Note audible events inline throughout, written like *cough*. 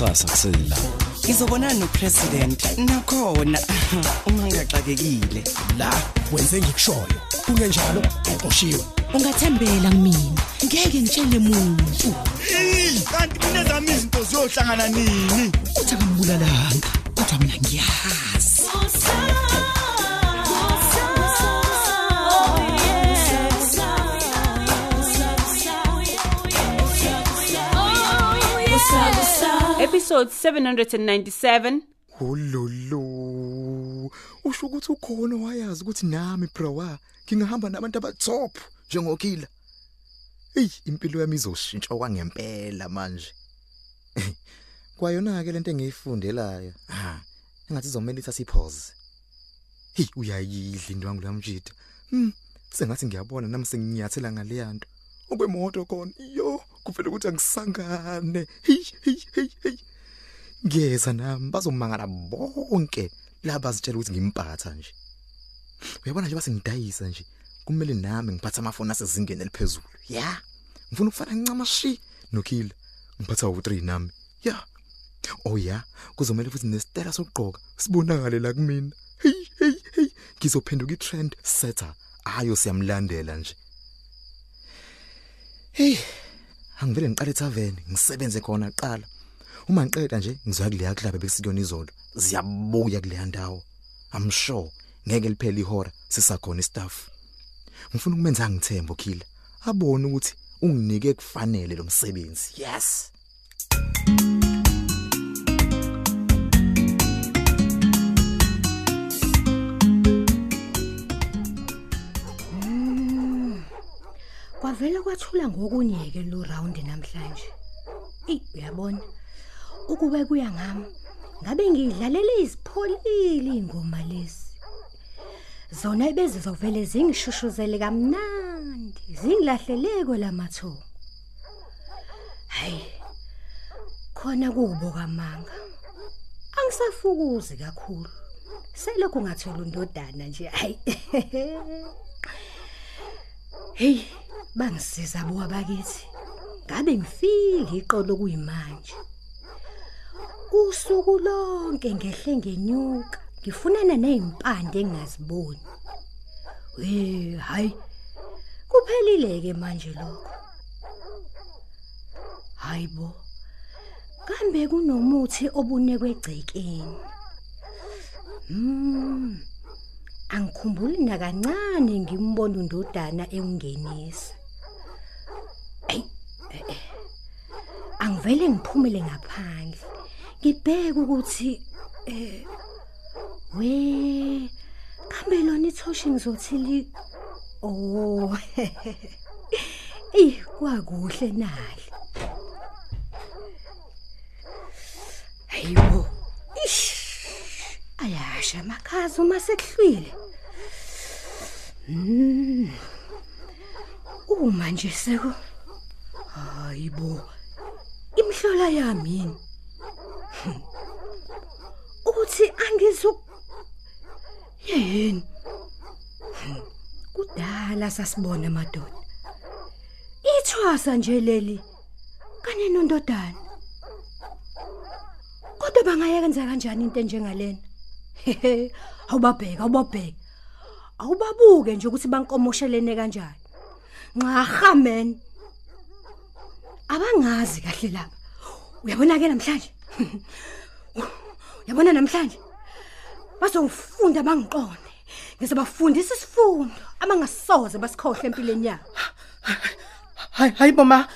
nakusasa kusela. Ngizobonana nopresident nakhona. *laughs* Ungangaxakekile la wenze ngikushoyo. Kungenjalo uqoshiwe. Ungathembela kumina ngeke ngitshele muntu. Kanti mina zami izinto ziyohlangana nini? Uthi akambulalanga. Episode 797 Ololo. Usho ukuthi ukhona wayazi ukuthi nami bro ngingahamba nabantu abatop njengokila. Ey impilo yami izoshintsha kwangempela manje. Kwayona ke lento engiyifundelayo. Ha, engathi izomela ithatha ipause. Hey uyayidla into wangu lamjida. Hmm, sengathi ngiyabona nami senginyathela ngale yanto. Okwemoto khona. Yo, kuvela ukuthi angisangane. Hey hey hey hey. Ngiyeza nami bazomangala bonke laba zitshela ukuthi ngimpatha nje. Uyabona nje basengidayisa nje kumele nami ngiphatha amafoni asezingeni eliphezulu ya? Ngifuna ukufana ncama shi nokhila ngiphatha u3 nami ya? Oh ya? Kuzomela futhi nesitela sokugqoka sibonakale la kumina. Hey hey hey ngizophenduka itrend setter ayo siyamlandela nje. Hey angivele ngiqale tavern ngisebenze khona qala uma ngiqeda nje ngizoya kuleya club ebesikuyona izolo. Ziyabuya kuleya ndawo. I'm sure ngeke liphele ihora sisakhona istaff. Ngifuna ukumenza ngithembe okhila abone ukuthi unginike kufanele lo msebenzi. Yes. Kwavela kwathula ngokunyeke lo round namhlanje. Ey uyabona. Ukube kuya ngami ngabe ngidlalele izipholile ingoma lezi zona ebezizovele zingishushuzele kamnandi zingilahlele kwelamathongo hayi khona kubo kamanga. Angisafukuzi kakhulu. Selokhu ngathola undodana nje hayi. *laughs* Hey bangisiza bo abakithi ngabe ngifile iqolo kuyimanje? Usuku lonke ngehle ngenyuka ngifunana nezimpande engingaziboni. We hayi kuphelile ke manje lokho. Hayibo kambe kunomuthi obunekwe egcekeni. Mm angikhumbuli nakancane ngimbona undodana eungenisa ay eh, eh. angivele ngiphumele ngaphandle. Ngibheke ukuthi eh we kambe lona ithoshi ngizothili oh eh kwakuhle nali hayibo ish ayasha makhazi uma sekuhlwile mm uma nje seko hayibo imhlola yami yini uthi angizu yini? Kudala sasibona madoda. Ithwasa nje leli kanye nondodana. Kodwa bangayenza kanjani into enjengalena? Hehe awubabheka awubabheka. Awubabuke nje ukuthi bankomoshelene kanjani. Nxa men abangazi kahle lapha uyabona ke namhlanje? *laughs* uyabona namhlanje? Bazofunda bangiqonde. Ngizobafundisa isifundo abangasoze basikhohle empilweni yabo. Hayi hayi boma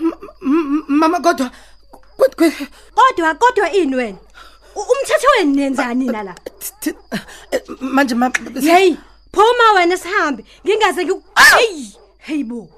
M- m- mama kodwa kodwa kodwa kodwa ini wena? U- umthetho wenu nenzani nina la thi- eh, manje ma hey phuma wena sihambe. Ngingaze ngi hey hey bo.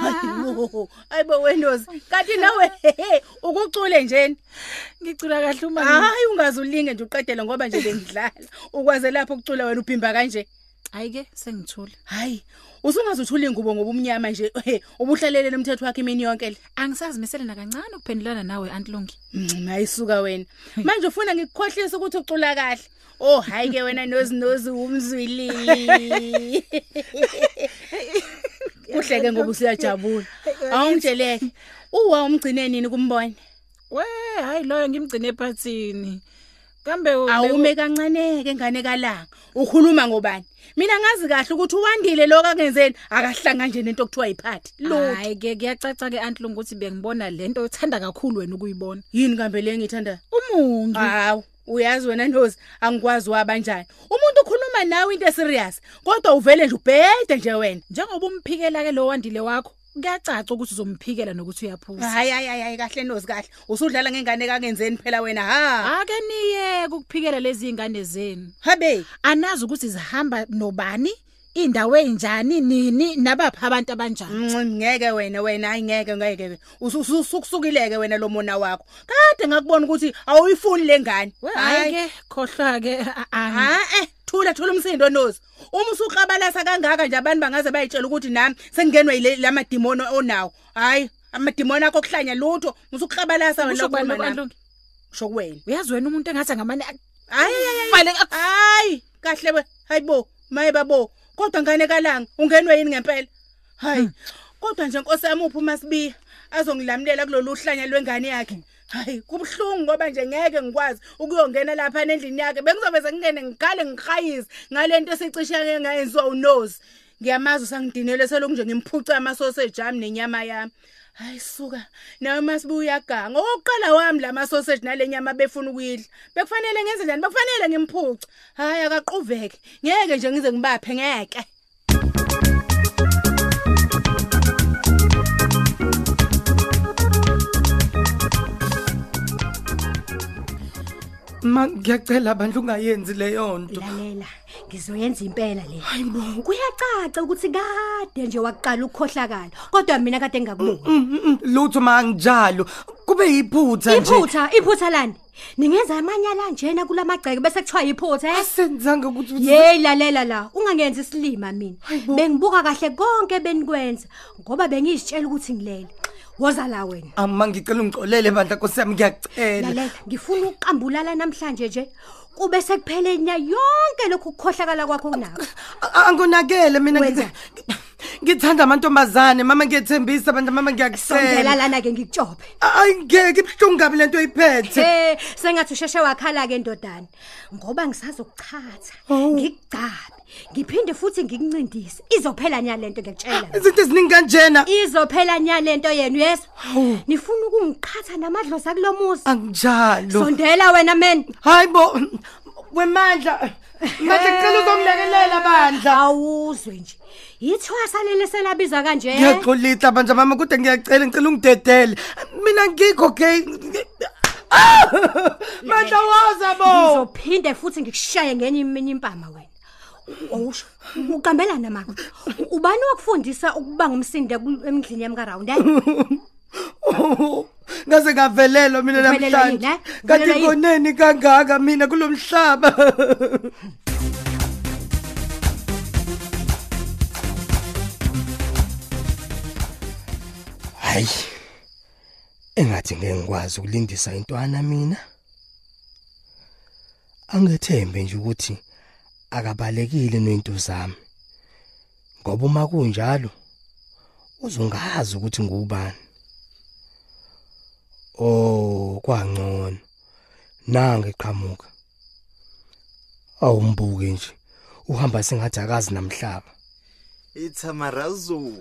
Hayibo, ayibo wendozi. Kanti nawe ukucule njeni? ngicula kahle uma Hayi ungazulinge nje uqedele ngoba nje bengidlala. Ukwaze lapho ukucula wena uphimba kanje. Ayike sengithule. Hayi, usungazuthula ingubo ngoba umnyama nje he, ubuhlalele umthetho wakhe imini yonke le. Angisazimisele nakancane ukuphendulana nawe Antlungi. Mm, Hayisuka wena. Manje ufuna ngikukhohlise ukuthi ucula kahle. Oh hayi ke wena nozi nozi umzwili. Kuhleke ngoba usiyajabula. Awungitsheleke. Uwa umgcine nini kumbone? We hayi loyo ngimgcine ephathini. Kambe Awume kancane ke ngane kalanga. Ukhuluma ngobani? Mina ngazi kahle ukuthi uwandile lokho akenzeni akahlanga nje nento okuthiwa yiphathi. Lo Hayi ke kuyacaca ke Antlungi ukuthi bengibona lento othanda kakhulu wena ukuyibona. yini kambe le ngithanda? Umungi. Hawu, uyazi wena Ndozi, angikwazi wabanjani. Umuntu ukhuluma nawe into serious, kodwa uvele nje ubhede nje wena. Njengoba umphikela ke lo wandile wakho, kuyacaca ukuthi uzomphikela nokuthi uyaphuza. Hayi hayi hayi hayi, kahle Ndozi kahle. Usudlala ngengane kangenzeni phela wena ha. Ake niye ukuphikela lezi ingane zenu. Habe, Anazi ukuthi zihamba nobani, indawo enjani, nini nabapha abantu abanjani. mm, ngeke wena wena hayi ngeke ngeke. Usukusukileke wena lo mona wakho. Kade ngakubona ukuthi awuyifuni lengane. We hayi ke khohlwa ke a- a- Ha eh thula thula umsindo nozi. Uma usuqabalasa kangaka nje abantu bangaze bayitshela ukuthi nami sengingenwe yile lamadimoni onawo. Hayi amadimoni akho kuhlanya lutho, musuqabalasa wena Usho kubani lokukhuluma nami. Antlungi? Sho kuwena. Uyazi wena umuntu engathi ngamane Hayi hayi Vale, hayi. Hayi kahle we. Hayibo, maye babo. Kodwa ngane kalanga ungenwe yini ngempela? Hayi. Kodwa nje Nkosi yami uphi masibiya azongilamulela kulolu hlanya lwengane yakhe. Hayi, kubhlungu ngoba nje ngeke ngikwazi ukuyongena lapha endlini yakhe. Bengizobe sengingene ngigale ngikhayise ngalento esicishe ngayenziwa unozi. Ngiyamazi usangidinele selokhu nje ngimphuca ama sausage ami nenyama yami. Hayi suka. Nawe masibuya uyaganga. Oqala wami lama sausage nalenyama befuna ukuyidla. Bekufanele ngenze njani? Bekufanele ngimphuce. Hayi akaquveke. Ngeke nje ngize ngibaphe ngeke. Ma ngiyacela bandla ungayenzi leyo nto. lalela ngizoyenza impela le. Hayibo kuyacaca ukuthi kade nje waqala ukukhohlakala kodwa mina kade ngingakuboni Mm, mm, Lutho manginjalo. Kube yiphutha nje. iphutha iphutha lani? Ningenza amanyala njena kulamagceke bese kuthiwa yiphutha eh? Asenzanga ukuthi Yey lalela la. Ungangenzi isilima mina. Bengibuka kahle konke benikwenza ngoba bengizitshela ukuthi ngilele. Woza la wena Ama ngicela ungixolele bandla nkosiyami ngiyacela. lalela ngifuna ukuqambulala namhlanje nje kube sekuphele nya yonke lokhu kukhohlakala kwakho unako A- Angonakele mina Wenza. ngithi- ngithanda amantombazane mama ngiyethembisa bandla mama sondela ngiyacela. lana ke ngikutshope Ay ngeke ibhlungu kabi lento oyiphethe. Eh sengathi usheshe wakhala ke ndodana ngoba ngisazokuchatha ngikugcabe ngiphinde futhi ngikuncindise izophela nya lento ngiyakutshela Izinto eziningi kanjena. izophela nya lento yenu yeso nifuna ukungiqhatha namadlozi akulomuzi Angjalo. sondela wena men Hayibo wemandla. Manje ngicela uzongilekelela bandla. awuzwe nje yithwasa lele selabiza kanje Ngiyaxolisa bandla mama kodwa ngiyacela ngicela ungidedele. Mina ngikho okay. Ah! *laughs* Mandla waza bo. ngizophinde futhi ngikushaye ngenye imini impama wena Awusho ukambelana mama ubani wakufundisa ukuba ngumsinde ku- emndlini yami kaRound eh *laughs* Ngaze ngavelelwa mina Uvelelwa yini, namhlanje. eh? Kanti Uvelelwa yini? ngoneni kangaka mina kulomhlaba. *laughs* Hayi. Engathi ngeke ngikwazi ukulindisa intwana mina. Angethembe nje ukuthi akabalekile nointo zami. Ngoba uma kunjalo uzongazi ukuthi ngubani. Oh, kwangcono. Nanga eqhamuka. Awumbuke nje. Uhamba sengathi akazi namhlaba. Ithamarazo.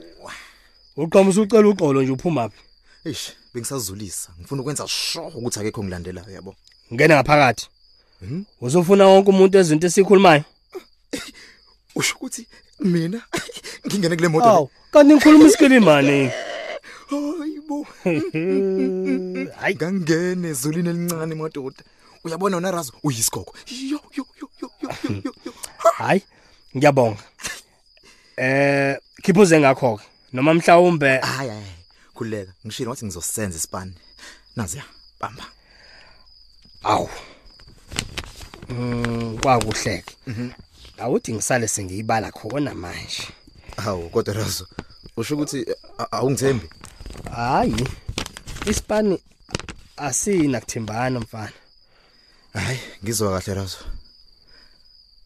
Uqhamusa ucela uxolo nje uphuma phi? Eish, bengisazulisa. Ngifuna ukwenza sure ukuthi akekho ngilandelayo yabo. Ngena ngaphakathi. Mhm. Uzofuna wonke umuntu ezinto esikhulumayo? Usho ukuthi mina ngingene kule moto. Aw, kanti ngikhuluma iskilimane. Hayibo. Hayi *laughs* ngangene ezulwini elincane madoda. Uyabona wena Razo uyisigogo. Yo yo yo yo yo yo. Hayi, ngiyabonga. Eh, khiphuze ngakho ke. Noma mhlawumbe Hayi hayi. Khuleka. Ngishilo wathi ngizosenza isipani. Nazi. Bamba. awu. Mm, kwakuhleke. Awuthi ngisale sengiyibala khona manje Hawu kodwa Razo. Usho ukuthi a- awungithembi? hayi isipani asina kuthembana mfana Hayi, ngizwa kahle Razo.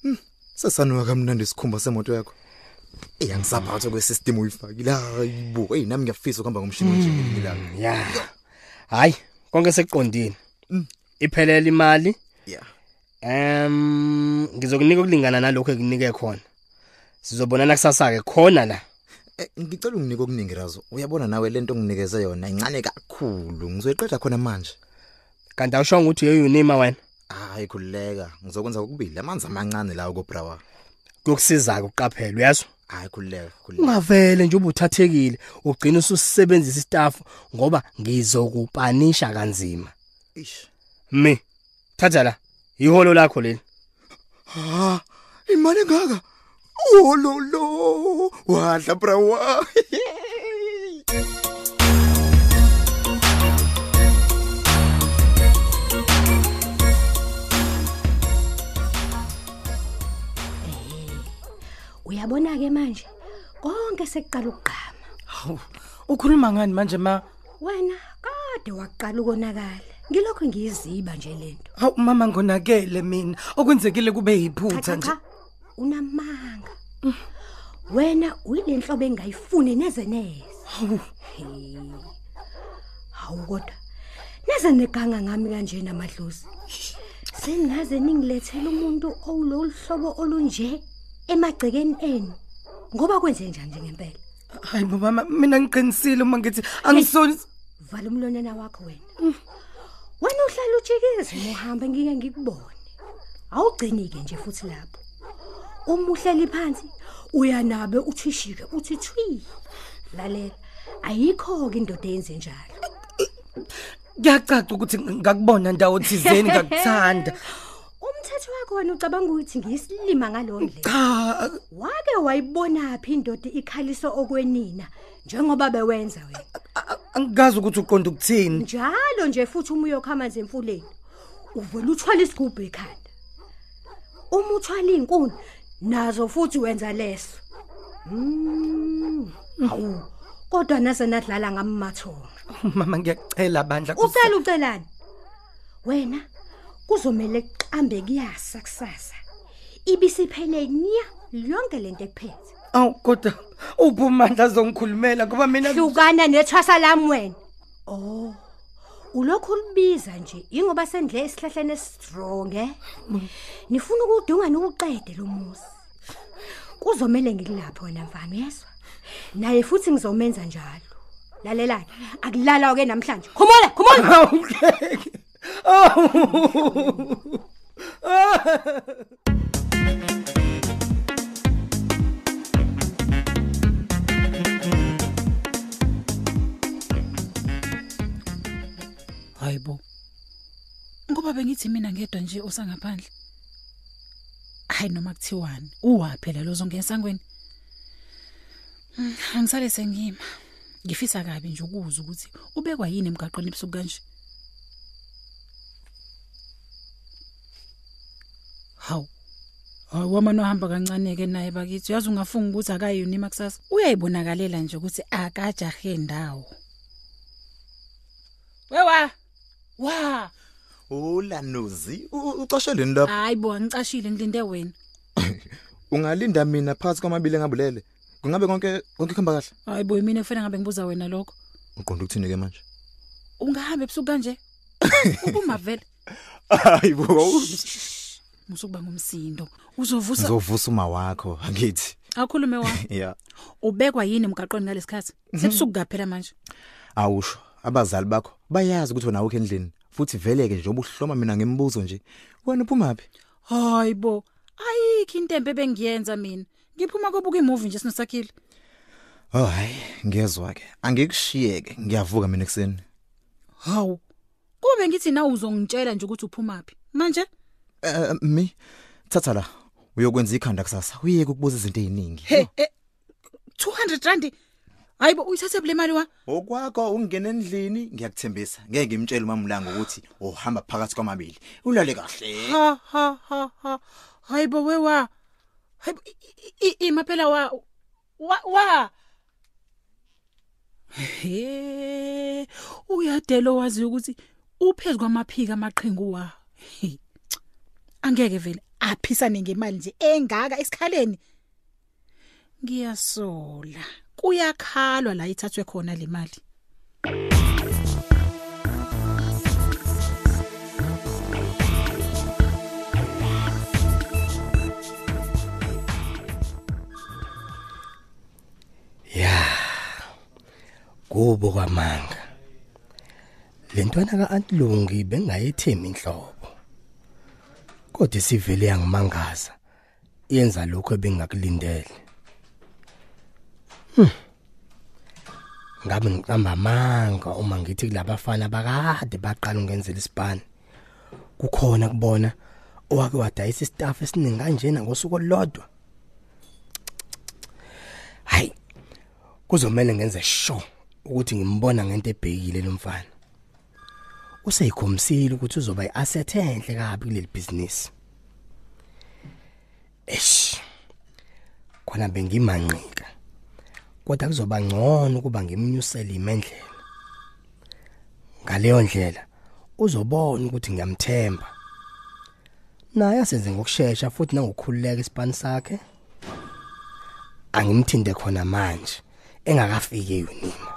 Hmm, sesanuka kamnandi isikhumba semoto yakho. Iyangisaphatha kwesystem uyifakile. Hayibo, hey nami ngiyafisa ukuhamba ngomshini nje ngilanga. ya hayi konke sekuqondile iphelela imali Yeah. Em ngizokunika ukulingana nalokho ekunike khona sizobonana kusasa ke khona la Eh, ngicela unginike okuningi Razo. Uyabona nawe lento onginikeze yona incane kakhulu. Ngizoyiqeda khona manje. kanti awushonga ukuthi uyeyunima wena Hayi khulileka. Ngizokwenza kokubili. Amanzi amancane lawo kobrawa. kuyokusiza ke uqaphela uyazwa Hayi khulileka, khulileka. ungavele nje ubuthathekile ugcina ususebenzisa istaff ngoba ngizokupanisha kanzima Ish. mi thatha la iholo lakho leli Ha, imali engaka? Oh lo lo. Wadla brawa. uyabona ke manje konke sekuqala ukugqama Hawu, ukhuluma ngani manje ma? wena kade waqala ukonakala ngilokho ngiyiziba nje lento Hawu mama ngonakele mina. Okwenzekile kube cha yiphutha cha nje. cha. Unamanga. Wena uyilenhlobo engayifuni neze neze. Hawu, He. hawu kodwa. Neze neganga ngami kanje namadlozi. Sengaze ningilethele umuntu owulolu hlobo olunje emagcekeni enu. Ngoba kwenze njani nje ngempela? Hayi bo mama mina ngiqinisile uma ngithi angisoni vala umlonyana wakho wena. Wena uhlala ujikize uma uhamba ngike ngikubone. Awugcinike nje futhi lapho. Uma uhleli phansi uyanabe uthishike uthi thwi. Lalela ayikho ke indoda eyenze njalo. Kuyacaca ukuthi ngakubona ndawo thizeni ngakuthanda. *laughs* umthetho wakho wena ucabanga ukuthi ngiyisilima ngalondle Cha, wake wayibona phi indoda ikhaliso okwenina njengoba bewenza wena? Angikazi ukuthi uqonda ukuthini. njalo nje futhi uma uyokha amanzi emfuleni. Uvela uthwala isigubhu ekhanda. Uma uthwala inkuni nazo futhi wenza leso. Mm awu kodwa nase nadlala ngamathonga Mama ngiyacela bandla. ucela ucelani. Wena kuzomela qambe kuyasa kusasa. Ibisiphele nya yonke lento ekuphethe. Aw kodwa uphumandla zongikhulumela ngoba mina hlukana nethwasa lami wena. Oh ulokhu libiza nje ingoba sendle esihlahleni strong eh nifuna ukudunga nokuqede lo musi. Kuzomela ngikulapho wena mfana uyezwa naye futhi ngizomenza njalo. Lalela akulala ke namhlanje. Khumula khumula awukeke. *laughs* hayibo ngoba bengithi mina ngedwa nje osangaphandle. Hayi noma kuthiwani uwaphi la lozongena esangweni? Hmm, angisale sengima. Ngifisa kabi nje ukuzwa ukuthi ubekwa yini emgaqweni ebusuku kanje? Hawu hawu wamana ohamba kancane ke naye bakithi. Uyazi ungafunga ukuthi akayiyonima kusasa uyayibonakalela nje ukuthi akajahe ndawo. Wewa! Wa Ulanuzi, u- ucosheleni lapha? hayi bo angicashile ngilinde wena *coughs* Ungalinda mina phakathi kwamabili engabulele. Kungabe konke konke kuhamba kahle? hayi bo mina kufanele ngabe ngibuza wena lokho Uqonda ukuthini ke manje? ungahamba ebusuku kanje *coughs* ubuma vele Hayibo. musukuba ngumsindo uzovusa Ngizovusa uma wakho, angithi. akhulume wa *laughs* Yeah. ubekwa yini emgaqweni ngalesikhathi sebusuku kaphela manje Awusho, abazali bakho bayazi ukuthi wena awukho endlini. Futhi veleke nje obuhloma mina ngemibuzo nje. Wena uphuma phi? hayi bo ayikho into empe bengiyenza mina ngiphuma kobuka imovie nje sinosakhile Oh hayi, ngiyezwa ke. Angikushiyeke, ngiyavuka mina ekseni. hawu kube bengithi na uzongitshela nje ukuthi uphuma phi manje Eh mi thatha la. Uyokwenza ikhanda kusasa. Uyeke ukubuza izinto eziningi. he eh, 200 rand hayi bo uyithathe bule mali wa? Okwakho ungena endlini ngiyakuthembisa. Ngeke ngimtshele umamulanga ukuthi uhamba phakathi kwamabili. Ulale kahle. ha ha ha ha. Hayi bo wewa Hayi i- i- ima phela wa. Wa wa. He uyadelo wazi ukuthi uphezulu kwamaphika amaqhingu wa? He, angeke vele aphisane ngemali nje engaka esikhaleni. Ngiyasola. Kuyakhalwa la ithathwe khona le mali. Kubo kwamanga. Lentwana kaAntlungi bengayethemi inhlobo kodwa sivele yangimangaza yenza lokho ebengakulindele. Hmm. Ngabe ngiqamba amanga uma ngithi kulabafana bakade baqala ungenzela isibani? Kukhona kubona owake wadayisa istaff esiningi kanjena ngosuku olodwa hayi kuzomela ngenze sure ukuthi ngimbona ngento ebhekile lo mfana. Useyikhomisile ukuthi uzoba iasset enhle kabi kuleli business. Eish khona bengimanqika. Kodwa kuzoba ngcono ukuba ngimnyusele imendlela. Ngaleyo ndlela uzobona ukuthi ngiyamthemba. Naye asenze ngokusheshsha futhi nangokukhululeka isipani sakhe. Angimthinde khona manje engakafiki eyunina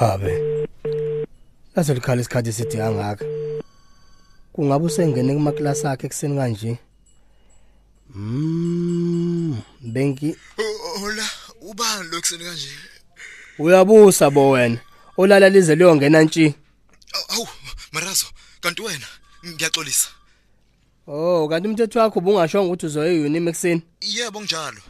habe lase likhala isikhathi eside kangaka? Kungabe usengene kumaklasi akhe ekseni kanje mm bengi Hola, ubani lo kuseni kanje? uyabusa bo wena olala lize liyongena ntshi Awu, Marazo, kanti wena ngiyaxolisa. oh kanti umthetho wakho ubungashongo ukuthi uzoye eyunini ekseni Yebo njalo.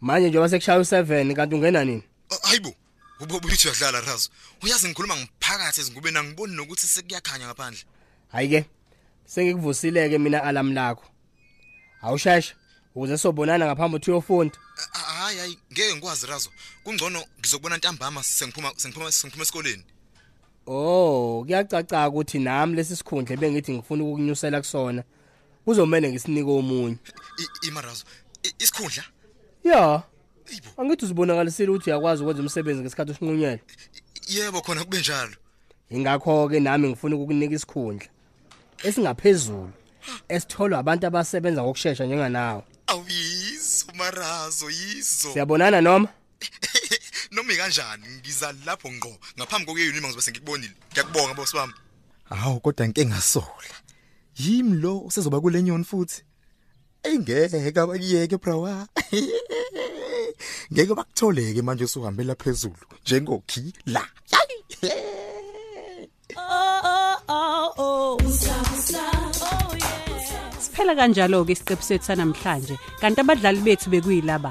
manje njengoba sekushaya u7 kanti ungena nini Hayibo, ubobuthi uyadlala Razo. Uyazi ngikhuluma ngiphakathi ezingubeni angiboni nokuthi sekuyakhanya ngaphandle. hayike sengikuvusileke mina alarm lakho awusheshe ukuze sobonana ngaphambi ukuthi uyofunda Hayi hayi, ngeke ngikwazi Razo. Kungcono ngizokubona ntambama sengiphuma sengiphuma sengiphuma esikoleni. Oh, kuyacaca ukuthi nami lesi sikhundla bengithi ngifuna ukukunyusela kusona. Kuzomela ngisinike omunye. Imarazo, isikhundla? Ya. Angithi uzibonakalisile ukuthi uyakwazi ukwenza umsebenzi ngesikhathi osinqunyele. Yebo khona kube njalo. Ingakho ke nami ngifuna ukukunika isikhundla esingaphezulu esitholwa abantu abasebenza ngokusheshsha njenganawe. Awizo Marazo, yizo. Siyabonana noma? Noma ikanjani ngiza lapho ngqo ngaphambi kokuyeyini mangizobe sengikubonile. Ngiyakubonga boss wami. Hawu kodwa ngeke ngasola. Yimi lo usezoba kule nyoni futhi. Engeke abakiyeke brawa. Ngeke bakutholeke manje usuhambela phezulu njengokhi la. Siphela kanjalo ke isiqephu sethu sanamhlanje kanti abadlali bethu bekuyilaba.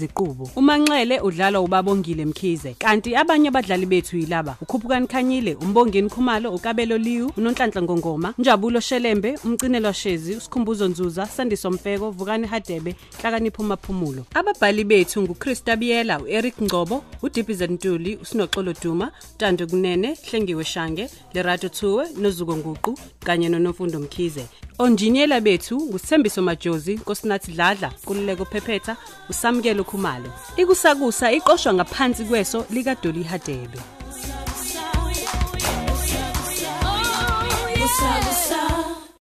Ziqubo uManxele udlala uBabongile Mkhize. Kanti abanye abadlali bethu yilaba. uKhuphukani Khanyile uMbongeni Khumalo uKabelo Liwu uNonhlanhla Ngongoma Njabulo Shelembe umcinelwa Shezi uSikhumbuzo Nzuza Sandiso Mfeko Vukani Hadebe Hlakanipho Maphumulo ababhali bethu nguChrista Biyela uEric Ngcobo uDippy Ntuli uSinoxolo Duma Tando Kunene Hlengiwe Shange Lerato Thuwe noZuko Nguqu kanye noNomfundo Mkhize. Onjiniyela bethu ngusithembiso majozi nkosinathi dladla kululeko phephetha usamukelo ezikhumalo ikusakusa iqoshwa ngaphansi kweso likaDoli Hadebe. Kusakusa